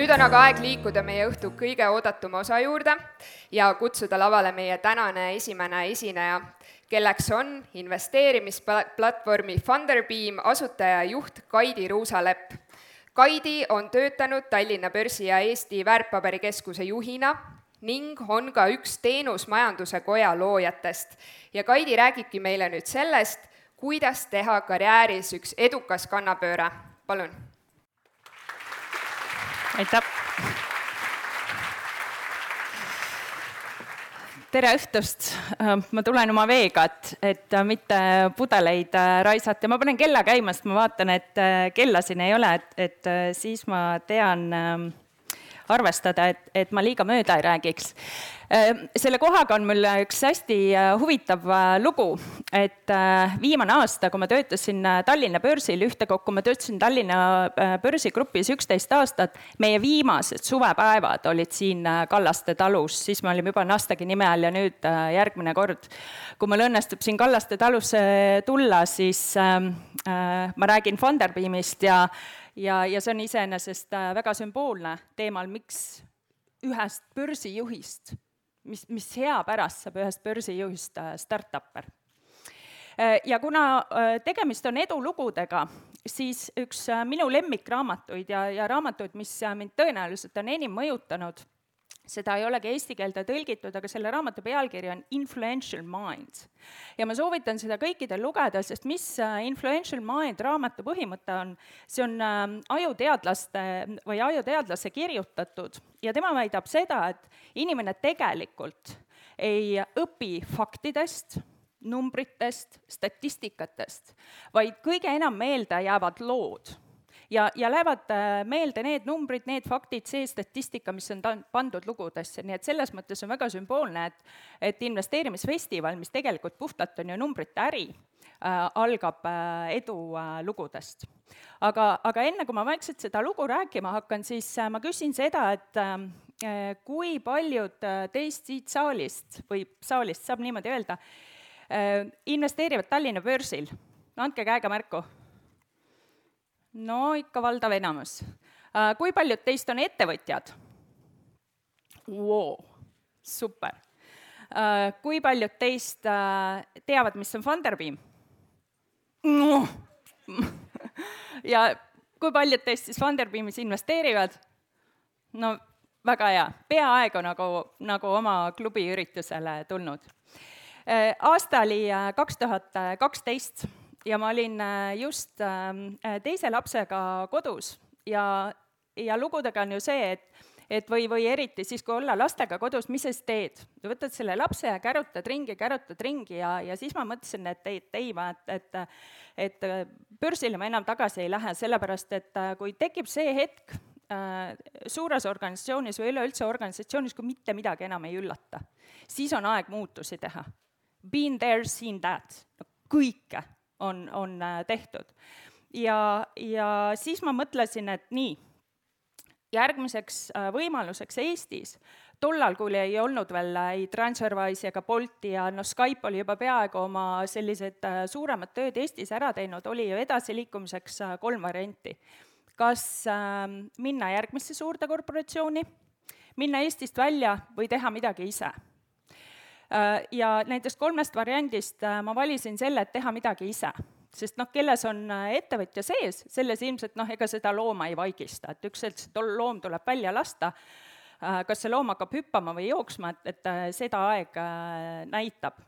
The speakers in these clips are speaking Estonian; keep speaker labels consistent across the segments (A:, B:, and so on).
A: nüüd on aga aeg liikuda meie õhtu kõige oodatuma osa juurde ja kutsuda lavale meie tänane esimene esineja, kelleks on investeerimisplatvormi Funderbeam asutaja ja juht Kaidi Ruusalepp. Kaidi on töötanud Tallinna börsi ja Eesti väärtpaberikeskuse juhina ning on ka üks Teenusmajanduse Koja loojatest. ja Kaidi räägibki meile nüüd sellest, kuidas teha karjääris üks edukas kannapööre. palun
B: aitäh. tere õhtust, äh, ma tulen oma veega, et, et mitte pudeleid äh, raisata, ma panen kella käima, sest ma vaatan, et äh, kella siin ei ole, et, et siis ma tean ähm, arvestada, et, et ma liiga mööda ei räägiks. Äh, selle kohaga on mul üks hästi äh, huvitav äh, lugu, et viimane aasta, kui ma töötasin Tallinna börsil, ühtekokku ma töötasin Tallinna börsigrupis üksteist aastat, meie viimased suvepäevad olid siin Kallaste talus, siis me olime juba Nastagi nime all ja nüüd järgmine kord, kui mul õnnestub siin Kallaste talusse tulla, siis äh, ma räägin Funderbeamist ja ja, ja see on iseenesest äh, väga sümboolne teemal, miks ühest börsijuhist, mis, mis hea pärast saab ühest börsijuhist äh, startupper. Äh, ja kuna tegemist on edulugudega, siis üks minu lemmikraamatuid ja, ja raamatuid, mis mind tõenäoliselt on enim mõjutanud seda ei olegi eesti keelde tõlgitud, aga selle raamatu pealkiri on Influential Mind. ja ma soovitan seda kõikidel lugeda, sest mis äh, Influential Mind raamatu põhimõte on, see on äh, ajuteadlaste või ajuteadlase kirjutatud ja tema väidab seda, et inimene tegelikult ei õpi faktidest, numbritest, statistikatest, vaid kõige enam meelde jäävad lood ja, ja lähevad äh, meelde need numbrid, need faktid, see statistika, mis on ta-, pandud lugudesse, nii et selles mõttes on väga sümboolne, et et investeerimisfestival, mis tegelikult puhtalt on ju numbrite äri äh,, algab äh, edulugudest aga, aga enne, kui ma vaikselt seda lugu rääkima hakkan, siis ma küsin seda, et äh, kui paljud teist siit saalist või saalist, saab niimoodi öelda investeerivad Tallinna börsil? no andke käega märku no ikka valdav enamus. Äh, kui paljud teist on ettevõtjad wow,? super. Äh, kui paljud teist äh, teavad, mis on Funderbeam no.? ja kui paljud teist siis Funderbeamis investeerivad? no väga hea, peaaegu nagu, nagu oma klubi üritusele tulnud. aasta oli kaks tuhat kaksteist ja ma olin äh, just ähm, äh, teise lapsega kodus ja, ja lugudega on ju see, et et või, või eriti siis, kui olla lastega kodus, mis sa siis teed? võtad selle lapse ja kärutad ringi, kärutad ringi ja, ja siis ma mõtlesin, et ei, et ei, ma, et, et et äh, börsile ma enam tagasi ei lähe, sellepärast et kui tekib see hetk äh, suures organisatsioonis või üleüldse organisatsioonis, kui mitte midagi enam ei üllata, siis on aeg muutusi teha. Been there, seen that, no kõike on, on äh, tehtud. ja, ja siis ma mõtlesin, et nii, järgmiseks äh, võimaluseks Eestis, tollal, kui ei olnud veel äh, ei Transferwise ega Bolti ja noh, Skype oli juba peaaegu oma sellised suuremad tööd Eestis ära teinud, oli ju edasiliikumiseks kolm varianti. kas äh, minna järgmisse suurde korporatsiooni, minna Eestist välja või teha midagi ise ja nendest kolmest variandist äh, ma valisin selle, et teha midagi ise sest noh, kelles on äh, ettevõtja sees, selles ilmselt noh, ega seda looma ei vaigista, et üks hetk see loom tuleb välja lasta, kas see loom hakkab hüppama või jooksma, et, et seda aeg näitab.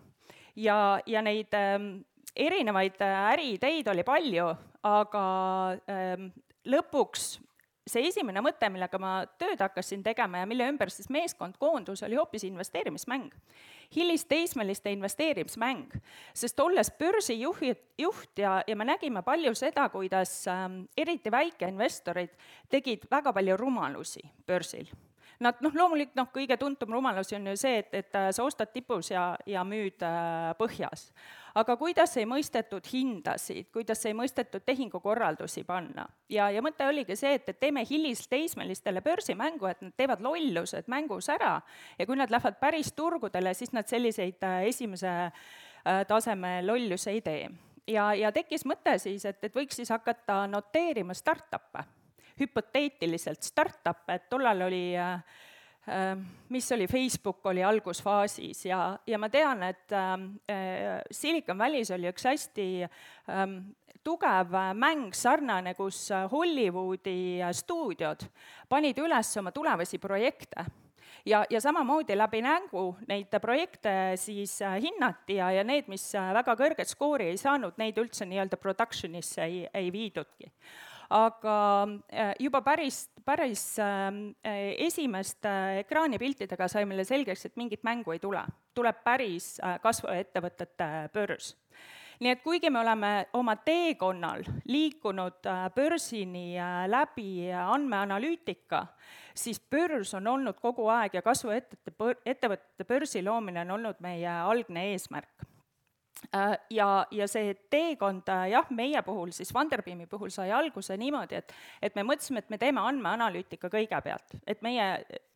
B: ja, ja neid ähm, erinevaid äriideid oli palju, aga ähm, lõpuks see esimene mõte, millega ma tööd hakkasin tegema ja mille ümber siis meeskond koondus, oli hoopis investeerimismäng. Hilisteismeliste investeerimismäng, sest olles börsijuhi, juht ja, ja me nägime palju seda, kuidas ähm, eriti väikeinvestorid tegid väga palju rumalusi börsil Nad noh, loomulikult noh, kõige tuntum rumalus on ju see, et, et äh, sa ostad tipus ja, ja müüd äh, põhjas aga kuidas ei mõistetud hindasid, kuidas ei mõistetud tehingukorraldusi panna. ja, ja mõte oligi see, et, et teeme hilisteismelistele börsimängu, et nad teevad lollused mängus ära ja kui nad lähevad päris turgudele, siis nad selliseid äh, esimese taseme lollusi ei tee. ja, ja tekkis mõte siis, et, et võiks siis hakata noteerima startup'e hüpoteetiliselt startup'e, et tollal oli äh, mis oli, Facebook oli algusfaasis ja, ja ma tean, et äh, Silicon Valley's oli üks hästi ähm, tugev mäng sarnane, kus Hollywoodi stuudiod panid üles oma tulevasi projekte. Ja, ja samamoodi läbi nängu neid projekte siis äh, hinnati ja, ja need, mis äh, väga kõrget skoori ei saanud, neid üldse nii-öelda production'isse ei, ei viidudki aga äh, juba päris, päris ähm, esimeste ekraanipiltidega sai meile selgeks, et mingit mängu ei tule. tuleb päris kasvuettevõtete börs nii et kuigi me oleme oma teekonnal liikunud äh, börsini äh, läbi andmeanalüütika, siis börs on olnud kogu aeg ja kasvuettevõtete, ettevõtete börsi loomine on olnud meie algne eesmärk äh, ja, ja see teekond jah, meie puhul, siis Funderbeami puhul sai alguse niimoodi, et et me mõtlesime, et me teeme andmeanalüütika kõigepealt, et meie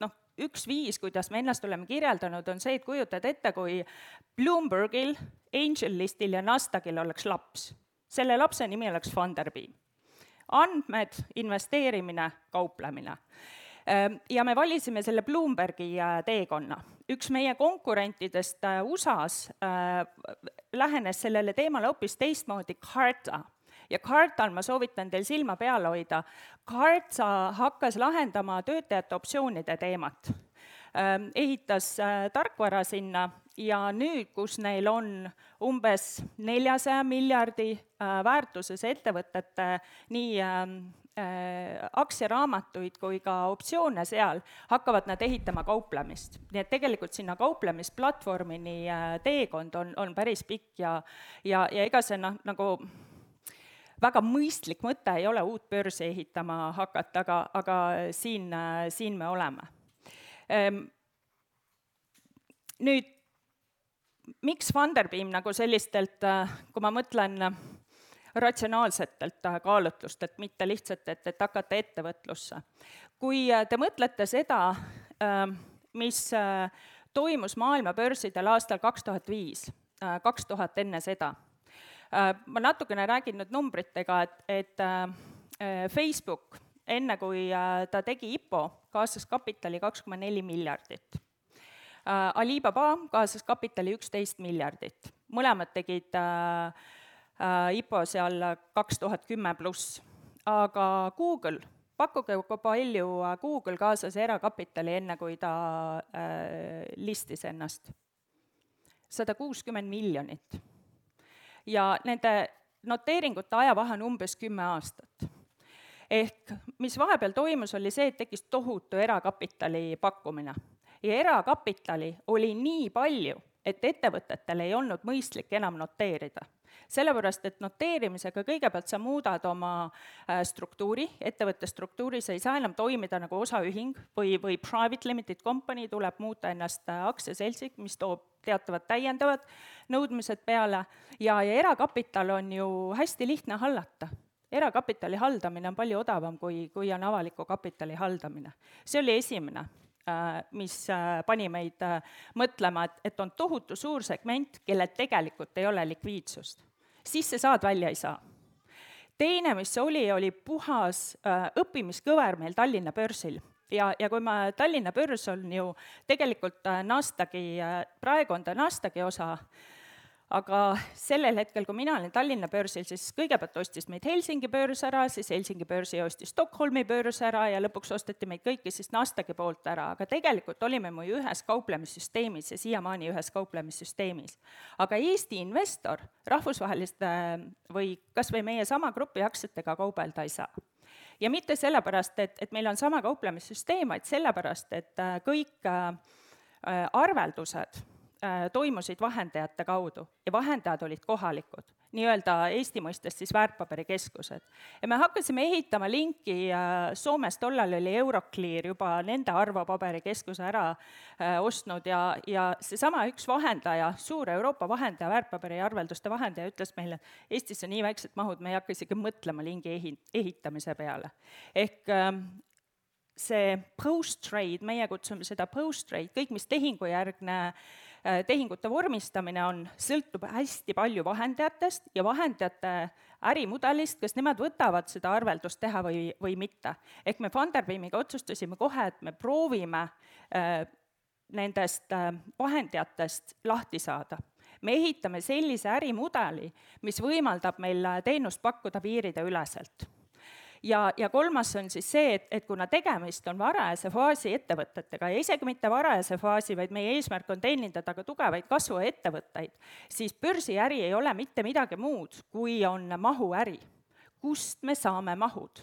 B: noh, üks viis, kuidas me ennast oleme kirjeldanud, on see, et kujutad ette, kui Bloombergil, Angel Listil ja Nasdaqil oleks laps. selle lapse nimi oleks Funderbeam. andmed, investeerimine, kauplemine. Ehm, ja me valisime selle Bloombergi äh, teekonna. üks meie konkurentidest äh, USA-s äh, lähenes sellele teemale hoopis teistmoodi, Carta ja Cartal ma soovitan teil silma peal hoida. Carta hakkas lahendama töötajate optsioonide teemat, ähm, ehitas tarkvara sinna ja nüüd, kus neil on umbes neljasaja miljardi väärtuses ettevõtete nii ähm, äh, aktsiaraamatuid kui ka optsioone seal, hakkavad nad ehitama kauplemist. nii et tegelikult sinna kauplemisplatvormini teekond on, on päris pikk ja, ja, ja ega see noh, nagu väga mõistlik mõte ei ole uut börsi ehitama hakata, aga, aga siin, siin me oleme. Ehm, nüüd, miks Funderbeam nagu sellistelt, kui ma mõtlen ratsionaalsetelt kaalutlustelt, mitte lihtsalt, et, et hakata ettevõtlusse. kui te mõtlete seda, ehm, mis toimus maailma börsidel aastal kaks tuhat viis, kaks tuhat enne seda Äh, ma natukene räägin nüüd numbritega, et, et äh, Facebook enne, kui äh, ta tegi IPO, kaasas kapitali kaks koma neli miljardit. Alibaba kaasas kapitali üksteist miljardit, mõlemad tegid IPO seal kaks tuhat kümme pluss, aga Google pakkuge, kui palju Google kaasas erakapitali, enne kui ta äh, listis ennast? sada kuuskümmend miljonit ja nende noteeringute ajavahe on umbes kümme aastat. ehk mis vahepeal toimus, oli see, et tekkis tohutu erakapitali pakkumine. ja erakapitali oli nii palju, et ettevõtetel ei olnud mõistlik enam noteerida sellepärast, et noteerimisega kõigepealt sa muudad oma äh, struktuuri, ettevõtte struktuuri, sa ei saa enam toimida nagu osaühing või, või private limited company, tuleb muuta ennast äh, aktsiaseltsiks, mis toob teatavad täiendavad nõudmised peale ja, ja erakapital on ju hästi lihtne hallata erakapitali haldamine on palju odavam, kui, kui on avaliku kapitali haldamine. see oli esimene Äh, mis pani meid mõtlema, et, et on tohutu suur segment, kellel tegelikult ei ole likviidsust. Sisse saad, välja ei saa. teine, mis oli, oli puhas õppimiskõver meil Tallinna börsil ja, ja kui ma, Tallinna börs on ju tegelikult Nasdaqi, praegu on ta Nasdaqi osa, aga sellel hetkel, kui mina olin Tallinna börsil, siis kõigepealt ostis meid Helsingi börs ära, siis Helsingi börsi ostis Stockholmi börs ära ja lõpuks osteti meid kõiki siis Nasdaqi poolt ära, aga tegelikult olime me ju ühes kauplemissüsteemis ja siiamaani ühes kauplemissüsteemis. aga Eesti investor rahvusvaheliste või kas või meie sama grupi aktsiatega kaubelda ei saa ja mitte sellepärast, et, et meil on sama kauplemissüsteem, vaid sellepärast, et äh, kõik äh, arveldused Äh, toimusid vahendajate kaudu ja vahendajad olid kohalikud, nii-öelda Eesti mõistes siis väärtpaberikeskused. ja me hakkasime ehitama linki, äh, Soomes tollal oli Euroclear juba nende arvopaberikeskuse ära äh, ostnud ja, ja seesama üks vahendaja, suur Euroopa vahendaja, väärtpaberiarvelduste vahendaja, ütles meile, et Eestis on nii väiksed mahud, me ei hakka isegi mõtlema lingi ehi-, ehitamise peale. ehk ähm, see post-trade, meie kutsume seda post-trade, kõik, mis tehingujärgne äh, tehingute vormistamine on, sõltub hästi palju vahendajatest ja vahendajate ärimudelist, kas nemad võtavad seda arveldust teha või, või mitte. ehk me Funderbeamiga otsustasime kohe, et me proovime äh, nendest äh, vahendajatest lahti saada me ehitame sellise ärimudeli, mis võimaldab meil teenust pakkuda piirideüleselt ja, ja kolmas on siis see, et, et kuna tegemist on varajase faasi ettevõtetega ja isegi mitte varajase faasi, vaid meie eesmärk on teenindada ka tugevaid kasvuettevõtteid, siis börsiäri ei ole mitte midagi muud, kui on mahuäri. kust me saame mahud?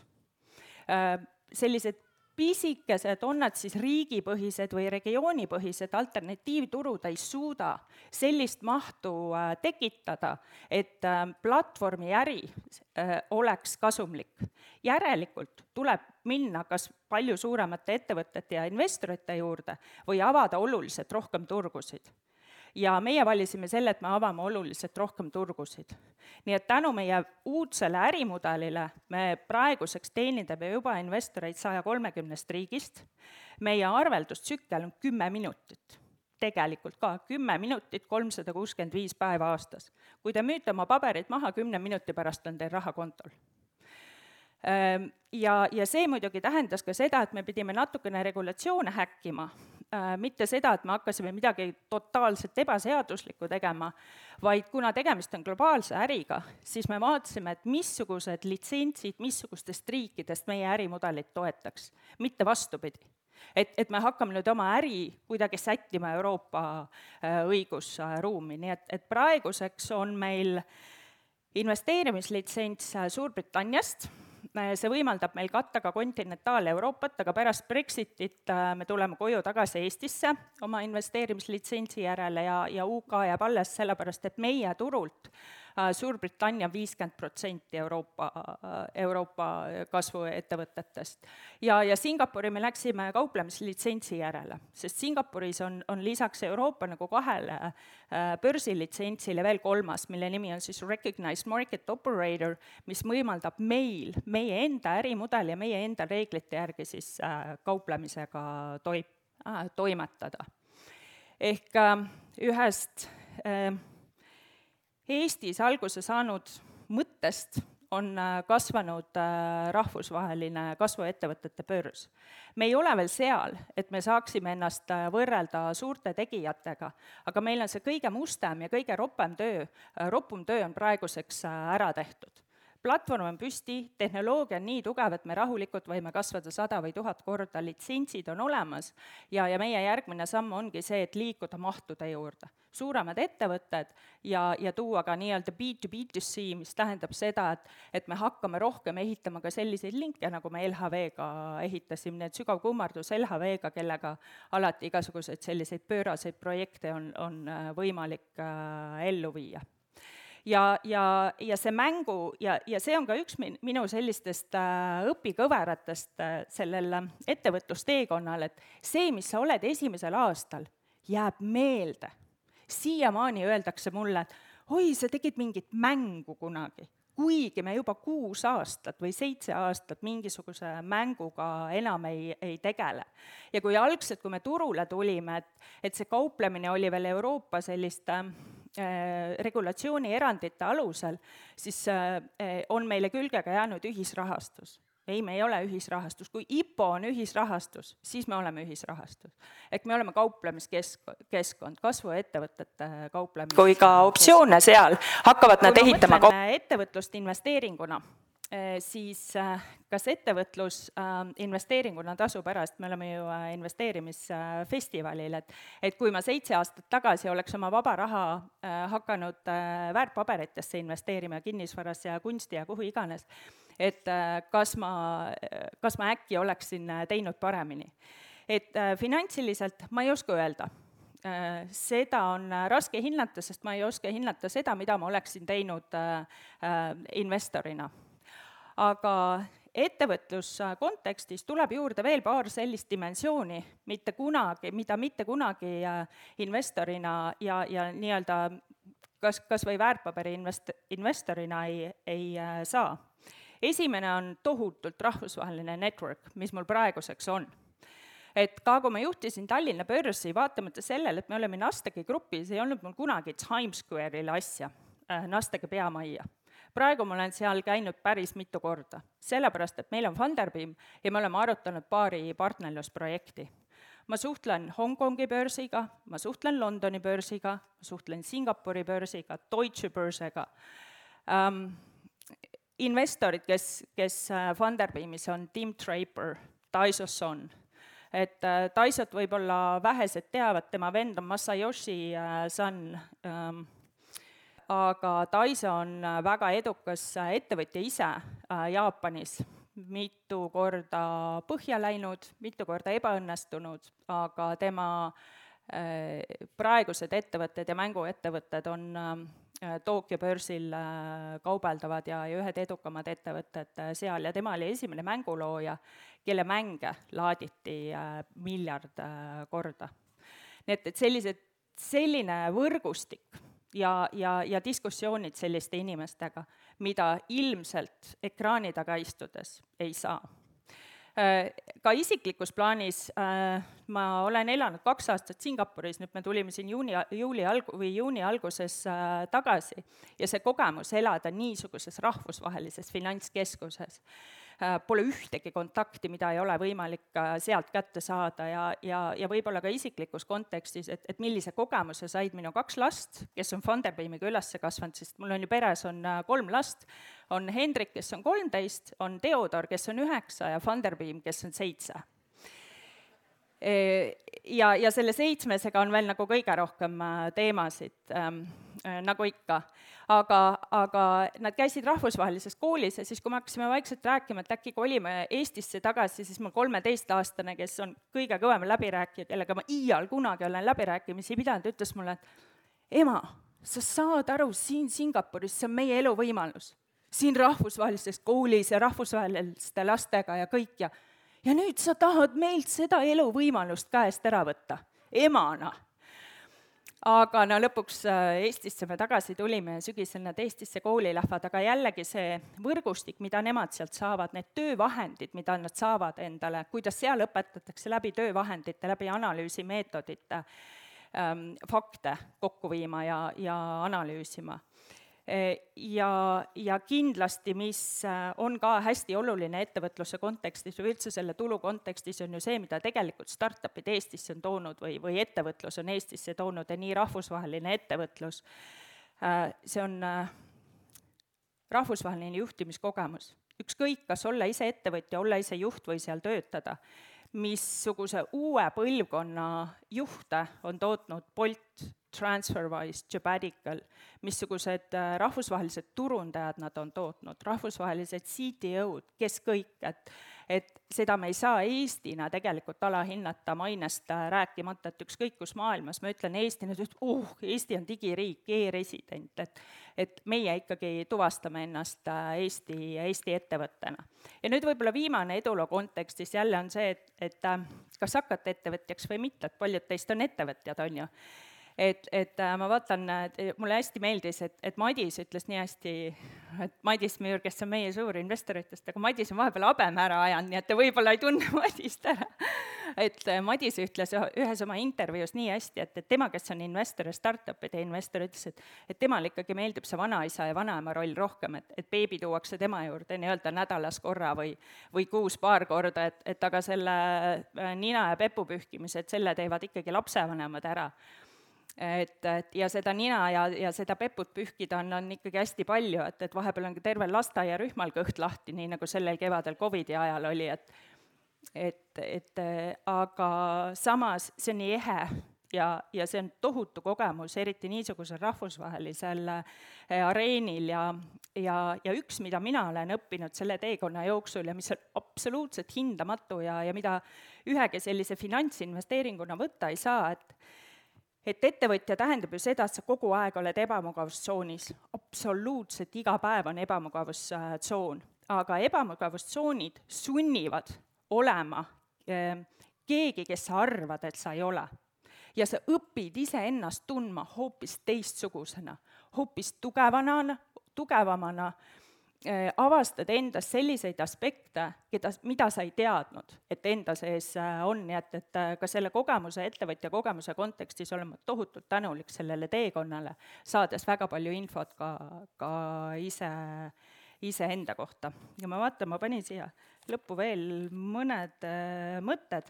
B: Äh, sellised pisikesed, on nad siis riigipõhised või regioonipõhised, alternatiivturud ei suuda sellist mahtu äh, tekitada, et äh, platvormi äri äh, oleks kasumlik. järelikult tuleb minna kas palju suuremate ettevõtete ja investorite juurde või avada oluliselt rohkem turgusid ja meie valisime selle, et me avame oluliselt rohkem turgusid. nii et tänu meie uudsele ärimudelile me praeguseks teenindame juba investoreid saja kolmekümnest riigist, meie arveldustsükkel on kümme minutit tegelikult ka kümme minutit, kolmsada kuuskümmend viis päeva aastas. kui te müüte oma paberid maha, kümne minuti pärast on teil raha kontol Ehm, ja, ja see muidugi tähendas ka seda, et me pidime natukene regulatsioone häkkima, mitte seda, et me hakkasime midagi totaalselt ebaseaduslikku tegema, vaid kuna tegemist on globaalse äriga, siis me vaatasime, et missugused litsentsid missugustest riikidest meie ärimudelit toetaks, mitte vastupidi. Et, et me hakkame nüüd oma äri kuidagi sättima Euroopa äh, õigusruumi, nii et, et praeguseks on meil investeerimislitsents äh, Suurbritanniast see võimaldab meil katta ka kontinentaal-Euroopat, aga pärast Brexitit äh, me tuleme koju tagasi Eestisse oma investeerimislitsentsi järele ja, ja UK jääb alles sellepärast, et meie turult Äh, Suurbritannia on viiskümmend protsenti Euroopa, äh, Euroopa kasvuettevõtetest. ja, ja Singapuri me läksime kauplemislitsentsi järele, sest Singapuris on, on lisaks Euroopa nagu kahele äh, börsilitsentsile veel kolmas, mille nimi on siis Recognized Market Operator, mis võimaldab meil, meie enda ärimudeli ja meie enda reeglite järgi siis kauplemisega toi-, toimetada. ehk ühest äh, Eestis alguse saanud mõttest on äh, kasvanud äh, rahvusvaheline kasvuettevõtete börs. me ei ole veel seal, et me saaksime ennast äh, võrrelda suurte tegijatega, aga meil on see kõige mustem ja kõige ropem töö, ropum töö on praeguseks ära tehtud platvorm on püsti, tehnoloogia on nii tugev, et me rahulikult võime kasvada sada või tuhat korda, litsentsid on olemas ja, ja meie järgmine samm ongi see, et liikuda mahtude juurde. suuremad ettevõtted ja, ja tuua ka nii-öelda B2B2C, mis tähendab seda, et, et me hakkame rohkem ehitama ka selliseid linke, nagu me LHV-ga ehitasime, et sügav kummardus LHV-ga, kellega alati igasuguseid selliseid pööraseid projekte on, on äh, võimalik äh, ellu viia ja, ja, ja see mängu ja, ja see on ka üks min-, minu sellistest äh, õpikõveratest äh, sellel äh, ettevõtlusteekonnal, et see, mis sa oled esimesel aastal, jääb meelde. siiamaani öeldakse mulle, et oi, sa tegid mingit mängu kunagi kuigi me juba kuus aastat või seitse aastat mingisuguse mänguga enam ei, ei tegele. ja kui algselt, kui me turule tulime, et, et see kauplemine oli veel Euroopa selliste Äh, regulatsioonierandite alusel, siis äh, on meile külge ka jäänud ühisrahastus ei, me ei ole ühisrahastus, kui IPO on ühisrahastus, siis me oleme ühisrahastus. ehk me oleme kauplemiskeskkond, keskkond, kasvuettevõtete kauplemis- kui ka optsioone seal, hakkavad nad ehitama ettevõtlust investeeringuna Äh, siis äh, kas ettevõtlus äh, investeeringuna tasub ära, sest me oleme ju investeerimisfestivalil, et et kui ma seitse aastat tagasi oleks oma vaba raha hakanud väärtpaberitesse investeerima, kinnisvarasse ja kunsti ja kuhu iganes, et kas ma, kas ma äkki oleksin teinud paremini. et finantsiliselt ma ei oska öelda seda on raske hinnata, sest ma ei oska hinnata seda, mida ma oleksin teinud investorina aga ettevõtluskontekstis tuleb juurde veel paar sellist dimensiooni, mitte kunagi, mida mitte kunagi äh, investorina ja, ja nii-öelda kas, kas või väärtpaberi invest-, investorina ei, ei äh, saa. esimene on tohutult rahvusvaheline network, mis mul praeguseks on et ka kui ma juhtisin Tallinna börsi, vaatamata sellele, et me oleme Nasdaqi grupis, ei olnud mul kunagi Times Square'ile asja äh,, Nasdaqi peamajja. Praegu ma olen seal käinud päris mitu korda, sellepärast et meil on Funderbeam ja me oleme arutanud paari partnerlusprojekti. ma suhtlen Hongkongi börsiga, ma suhtlen Londoni börsiga, ma suhtlen Singapuri börsiga, Deutsche Börsiga um,, investorid, kes, kes äh, Funderbeamis on Tim Draper, Taiso Son et äh, Taisot võib-olla vähesed teavad, tema vend on Masayoshi äh, Son ähm,, aga Taiso on äh, väga edukas ettevõtja ise Jaapanis, mitu korda põhja läinud, mitu korda ebaõnnestunud, aga tema praegused ettevõtted ja mänguettevõtted on Tokyo börsil kaubeldavad ja, ja ühed edukamad ettevõtted seal ja tema oli esimene mängulooja, kelle mänge laaditi äh, miljard äh, korda. nii et, et sellised, selline võrgustik ja, ja, ja diskussioonid selliste inimestega, mida ilmselt ekraani taga istudes ei saa. Äh, ka isiklikus plaanis äh, ma olen elanud kaks aastat Singapuris, nüüd me tulime siin juuni, juuli alg- või juuni alguses äh, tagasi ja see kogemus elada niisuguses rahvusvahelises finantskeskuses pole ühtegi kontakti, mida ei ole võimalik äh, sealt kätte saada ja, ja, ja võib-olla ka isiklikus kontekstis, et, et millise kogemuse said minu kaks last, kes on Funderbeamiga üles kasvanud, sest mul on ju peres on äh, kolm last, on Hendrik, kes on kolmteist, on Theodor, kes on üheksa ja Funderbeam, kes on seitse ja, ja selle seitsmesega on veel nagu kõige rohkem teemasid ähm,, nagu ikka aga, aga nad käisid rahvusvahelises koolis ja siis, kui me hakkasime vaikselt rääkima, et äkki kolime Eestisse tagasi, siis mul kolmeteistaastane, kes on kõige kõvem läbirääkija, kellega ma iial kunagi olen läbirääkimisi pidanud, ütles mulle, et ema, sa saad aru, siin Singapuris, see on meie eluvõimalus. siin rahvusvahelises koolis ja rahvusvaheliste lastega ja kõik ja ja nüüd sa tahad meilt seda eluvõimalust käest ära võtta, emana. Aga no lõpuks äh, Eestisse me tagasi tulime ja sügisel nad Eestisse kooli lähevad, aga jällegi see võrgustik, mida nemad sealt saavad, need töövahendid, mida nad saavad endale, kuidas seal õpetatakse läbi töövahendite, läbi analüüsimeetodite ähm, fakte kokku viima ja, ja analüüsima ja, ja kindlasti, mis äh, on ka hästi oluline ettevõtluse kontekstis või üldse selle tulu kontekstis, on ju see, mida tegelikult startup'id Eestisse on toonud või, või ettevõtlus on Eestisse toonud ja nii rahvusvaheline ettevõtlus, äh, see on äh, rahvusvaheline juhtimiskogemus. ükskõik, kas olla ise ettevõtja, olla ise juht või seal töötada, missuguse uue põlvkonna juhte on tootnud Bolt, TransferWise, Jobadical, missugused äh, rahvusvahelised turundajad nad on tootnud, rahvusvahelised CTO-d, kes kõik, et et seda me ei saa Eestina tegelikult alahinnata, mainest äh, rääkimata, et ükskõik kus maailmas ma ütlen Eesti, nad ütlevad, uh, Eesti on digiriik e-resident, et et meie ikkagi tuvastame ennast äh, Eesti, Eesti ettevõttena. ja nüüd võib-olla viimane eduloo kontekstis jälle on see, et, et kas hakata ettevõtjaks või mitte, et paljud teist on ettevõtjad, on ju et, et äh, ma vaatan, mulle hästi meeldis, et, et Madis ütles nii hästi, et Madis Müür, kes on meie suur investoritest, aga Madis on vahepeal habeme ära ajanud, nii et te võib-olla ei tunne Madist ära. et äh, Madis ütles ühes oma intervjuus nii hästi, et, et tema, kes on investor ja startup'ide investor, ütles, et et temale ikkagi meeldib see vanaisa ja vanaema roll rohkem, et, et beebi tuuakse tema juurde nii-öelda nädalas korra või või kuus paar korda, et, et aga selle äh, nina ja pepu pühkimise, et selle teevad ikkagi lapsevanemad ära et, et ja seda nina ja, ja seda peput pühkida on, on ikkagi hästi palju, et, et vahepeal on ka tervel lasteaiarühmal kõht lahti, nii nagu sellel kevadel Covidi ajal oli, et et, et aga samas see on nii ehe ja, ja see on tohutu kogemus, eriti niisugusel rahvusvahelisel eh, areenil ja, ja, ja üks, mida mina olen õppinud selle teekonna jooksul ja mis on absoluutselt hindamatu ja, ja mida ühegi sellise finantsinvesteeringuna võtta ei saa, et et ettevõtja tähendab ju seda, et sa kogu aeg oled ebamugavustsoonis, absoluutselt iga päev on ebamugavustsoon, aga ebamugavustsoonid sunnivad olema eh, keegi, kes sa arvad, et sa ei ole. ja sa õpid iseennast tundma hoopis teistsugusena, hoopis tugevana, tugevamana äh, avastad endas selliseid aspekte, keda, mida sa ei teadnud, et enda sees äh, on, nii et, et ka selle kogemuse, ettevõtja kogemuse kontekstis olen ma tohutult tänulik sellele teekonnale, saades väga palju infot ka, ka ise, iseenda kohta. ja ma vaatan, ma panin siia lõppu veel mõned äh, mõtted.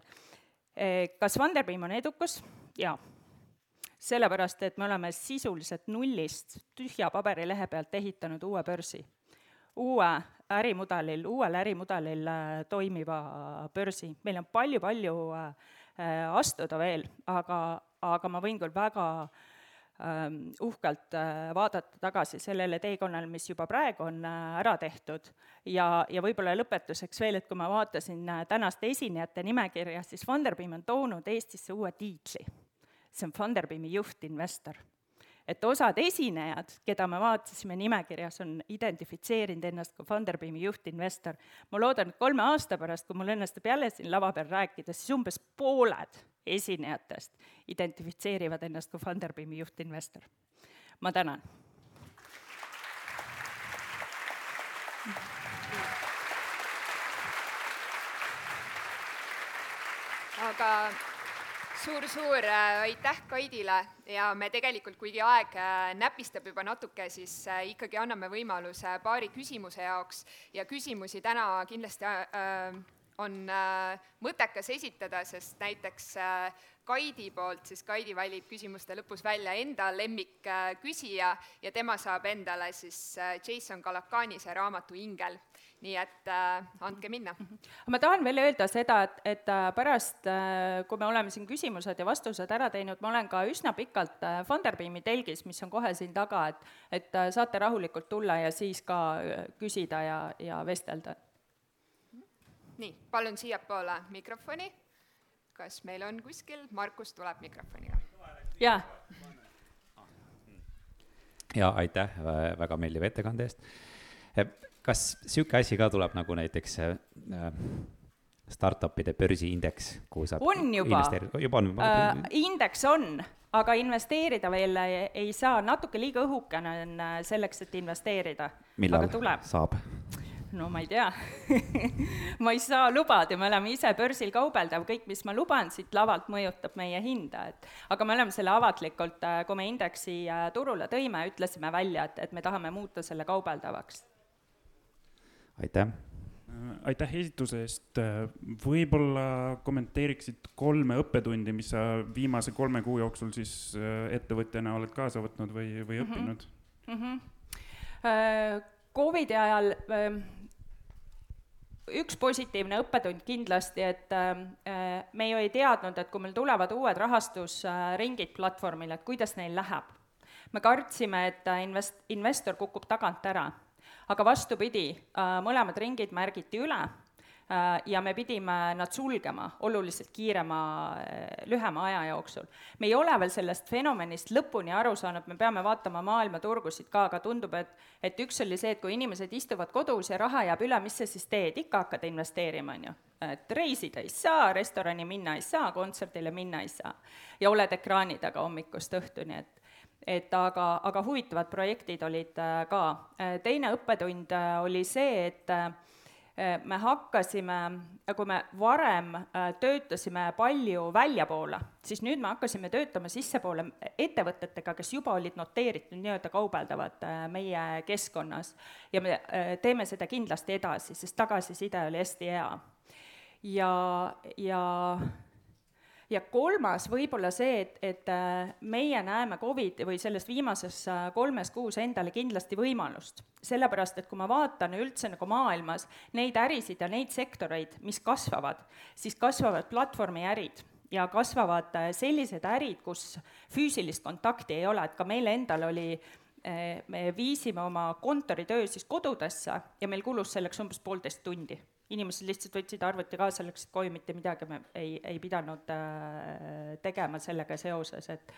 B: kas Funderbeam on edukas? jaa sellepärast et me oleme sisuliselt nullist tühja paberilehe pealt ehitanud uue börsi. Uue ärimudelil, uuel ärimudelil äh, toimiva börsi. meil on palju-palju äh, astuda veel, aga, aga ma võin küll väga ähm, uhkelt äh, vaadata tagasi sellele teekonnale, mis juba praegu on ära tehtud ja, ja võib-olla lõpetuseks veel, et kui ma vaatasin tänaste esinejate nimekirja, siis Funderbeam on toonud Eestisse uue tiitli see on Funderbeami juhtinvestor. Et osad esinejad, keda me vaatasime nimekirjas, on identifitseerinud ennast kui Funderbeami juhtinvestor. ma loodan, et kolme aasta pärast, kui mul õnnestub jälle siin lava peal rääkida, siis umbes pooled esinejatest identifitseerivad ennast kui Funderbeami juhtinvestor. ma tänan
A: aga suur-suur äh, aitäh Kaidile! Ja me tegelikult, kuigi aeg äh, näpistab juba natuke, siis äh, ikkagi anname võimaluse paari küsimuse jaoks. Ja küsimusi täna kindlasti on mõttekas esitada, sest näiteks Kaidi poolt, siis Kaidi valib küsimuste lõpus välja enda lemmikküsija ja tema saab endale siis Jason Calacanise raamatu Ingel nii et äh, andke minna.
B: ma tahan veel öelda seda, et, et äh, pärast äh,, kui me oleme siin küsimused ja vastused ära teinud, ma olen ka üsna pikalt äh, Funderbeami telgis, mis on kohe siin taga, et et äh, saate rahulikult tulla ja siis ka äh, küsida ja, ja vestelda.
A: nii, palun siiapoole mikrofoni. kas meil on kuskil, Markus tuleb mikrofoniga.
B: jaa.
C: ja aitäh väga meeldiva ettekande eest kas niisugune asi ka tuleb nagu näiteks äh, startup'ide börsiindeks, kuhu saab
B: on juba,
C: juba on
B: äh,? indeks on, aga investeerida veel ei, ei saa, natuke liiga õhukene on äh, selleks, et investeerida.
C: millal saab?
B: no ma ei tea. Ma ei saa lubada, me oleme ise börsil kaubeldav, kõik, mis ma luban siit lavalt, mõjutab meie hinda, et aga me oleme selle avatlikult, äh, kui me indeksi äh, turule tõime, ütlesime välja, et, et me tahame muuta selle kaubeldavaks
C: aitäh!
D: aitäh esitluse eest, võib-olla kommenteeriksid kolme õppetundi, mis sa viimase kolme kuu jooksul siis äh, ettevõtjana oled kaasa võtnud või, või mhm. õppinud mm?
B: -hmm. Covidi ajal ähm, üks positiivne õppetund kindlasti, et äh, me ju ei teadnud, et kui meil tulevad uued rahastusringid platvormile, et kuidas neil läheb. me kartsime, et invest-, investor kukub tagant ära aga vastupidi, äh, mõlemad ringid märgiti üle äh, ja me pidime nad sulgema oluliselt kiirema, äh, lühema aja jooksul. me ei ole veel sellest fenomenist lõpuni aru saanud, me peame vaatama maailmaturgusid ka, aga tundub, et et üks oli see, et kui inimesed istuvad kodus ja raha jääb üle, mis sa siis teed, ikka hakkad investeerima, on ju. et reisida ei saa, restorani minna ei saa, kontserdile minna ei saa. ja oled ekraani taga hommikust õhtuni, et et aga, aga huvitavad projektid olid äh, ka. Äh, teine õppetund äh, oli see, et me hakkasime, kui me varem töötasime palju väljapoole, siis nüüd me hakkasime töötama sissepoole ettevõtetega, kes juba olid noteeritud, nii-öelda kaubeldavad meie keskkonnas. ja me teeme seda kindlasti edasi, sest tagasiside oli hästi hea. ja, ja ja kolmas võib-olla see, et, et äh, meie näeme Covid või selles viimases äh, kolmes kuus endale kindlasti võimalust. sellepärast, et kui ma vaatan üldse nagu maailmas neid ärisid ja neid sektoreid, mis kasvavad, siis kasvavad platvormiärid ja kasvavad äh, sellised ärid, kus füüsilist kontakti ei ole, et ka meil endal oli me viisime oma kontoritöö siis kodudesse ja meil kulus selleks umbes poolteist tundi inimesed lihtsalt võtsid arvuti kaasa, läksid koju, mitte midagi me ei, ei pidanud äh, tegema sellega seoses, et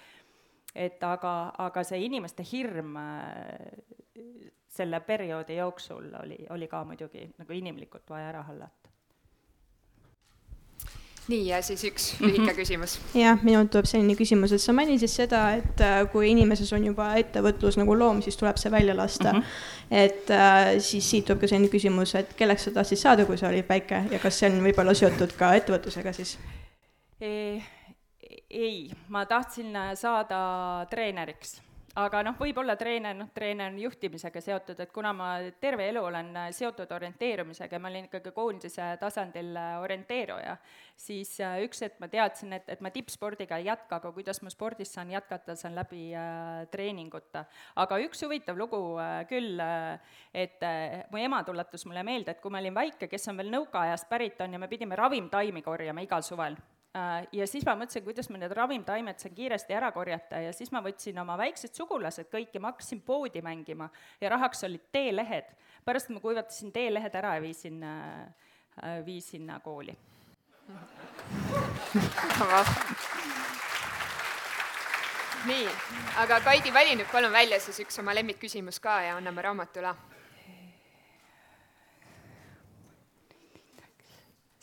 B: et aga, aga see inimeste hirm äh, selle perioodi jooksul oli, oli ka muidugi nagu inimlikult vaja ära hallata.
A: Nii, ja siis üks lühike mm -hmm. küsimus.
E: jah, minult tuleb selline küsimus, et sa mainisid seda, et äh, kui inimeses on juba ettevõtlus nagu loom, siis tuleb see välja lasta mm. -hmm. et äh, siis siit tuleb ka selline küsimus, et kelleks sa tahtsid saada, kui sa olid väike ja kas see on võib-olla seotud ka ettevõtlusega siis
B: e? ei, ma tahtsin saada treeneriks aga noh, võib-olla treener, noh, treener on juhtimisega seotud, et kuna ma terve elu olen äh, seotud orienteerumisega ja ma olin ikkagi koondise tasandil äh, orienteeruja, siis äh, üks hetk ma teadsin, et, et ma tippspordiga ei jätka, aga kuidas ma spordis saan jätkata, see on läbi äh, treeninguta. aga üks huvitav lugu äh, küll äh,, et äh, mu ema tuletas mulle meelde, et kui ma olin väike, kes on veel nõukaajast pärit on ja me pidime ravimtaimi korjama igal suvel ja siis ma mõtlesin, kuidas ma need ravimtaimed saan kiiresti ära korjata ja siis ma võtsin oma väiksed sugulased kõik ja ma hakkasin poodi mängima ja rahaks olid teelehed. pärast ma kuivatasin teelehed ära ja viisin, äh, äh, viisin kooli.
A: nii, aga Kaidi, vali nüüd palun välja siis üks oma lemmikküsimus ka ja anname raamatu üle.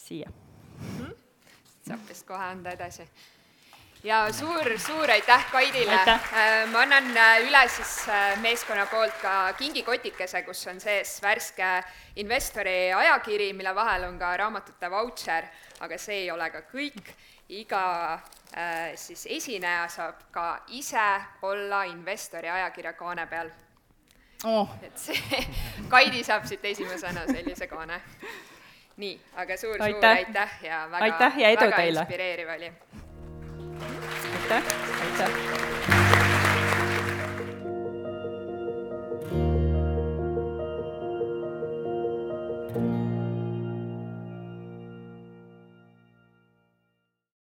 B: siia
A: saab vist kohe anda edasi. ja suur, suur aitäh Kaidile.
B: Äh,
A: ma annan äh, üle siis äh, meeskonna poolt ka kingikotikese, kus on sees värske investori ajakiri, mille vahel on ka raamatute vautšer, aga see ei ole ka kõik. iga äh, siis esineja saab ka ise olla investori ajakirja kaane peal
B: oh..
A: et see, Kaidi saab siit esimesena sellise kaane nii, aga suur-suur aitäh ja väga, väga
B: teile!
A: inspireeriv oli.
B: aitäh, aitäh!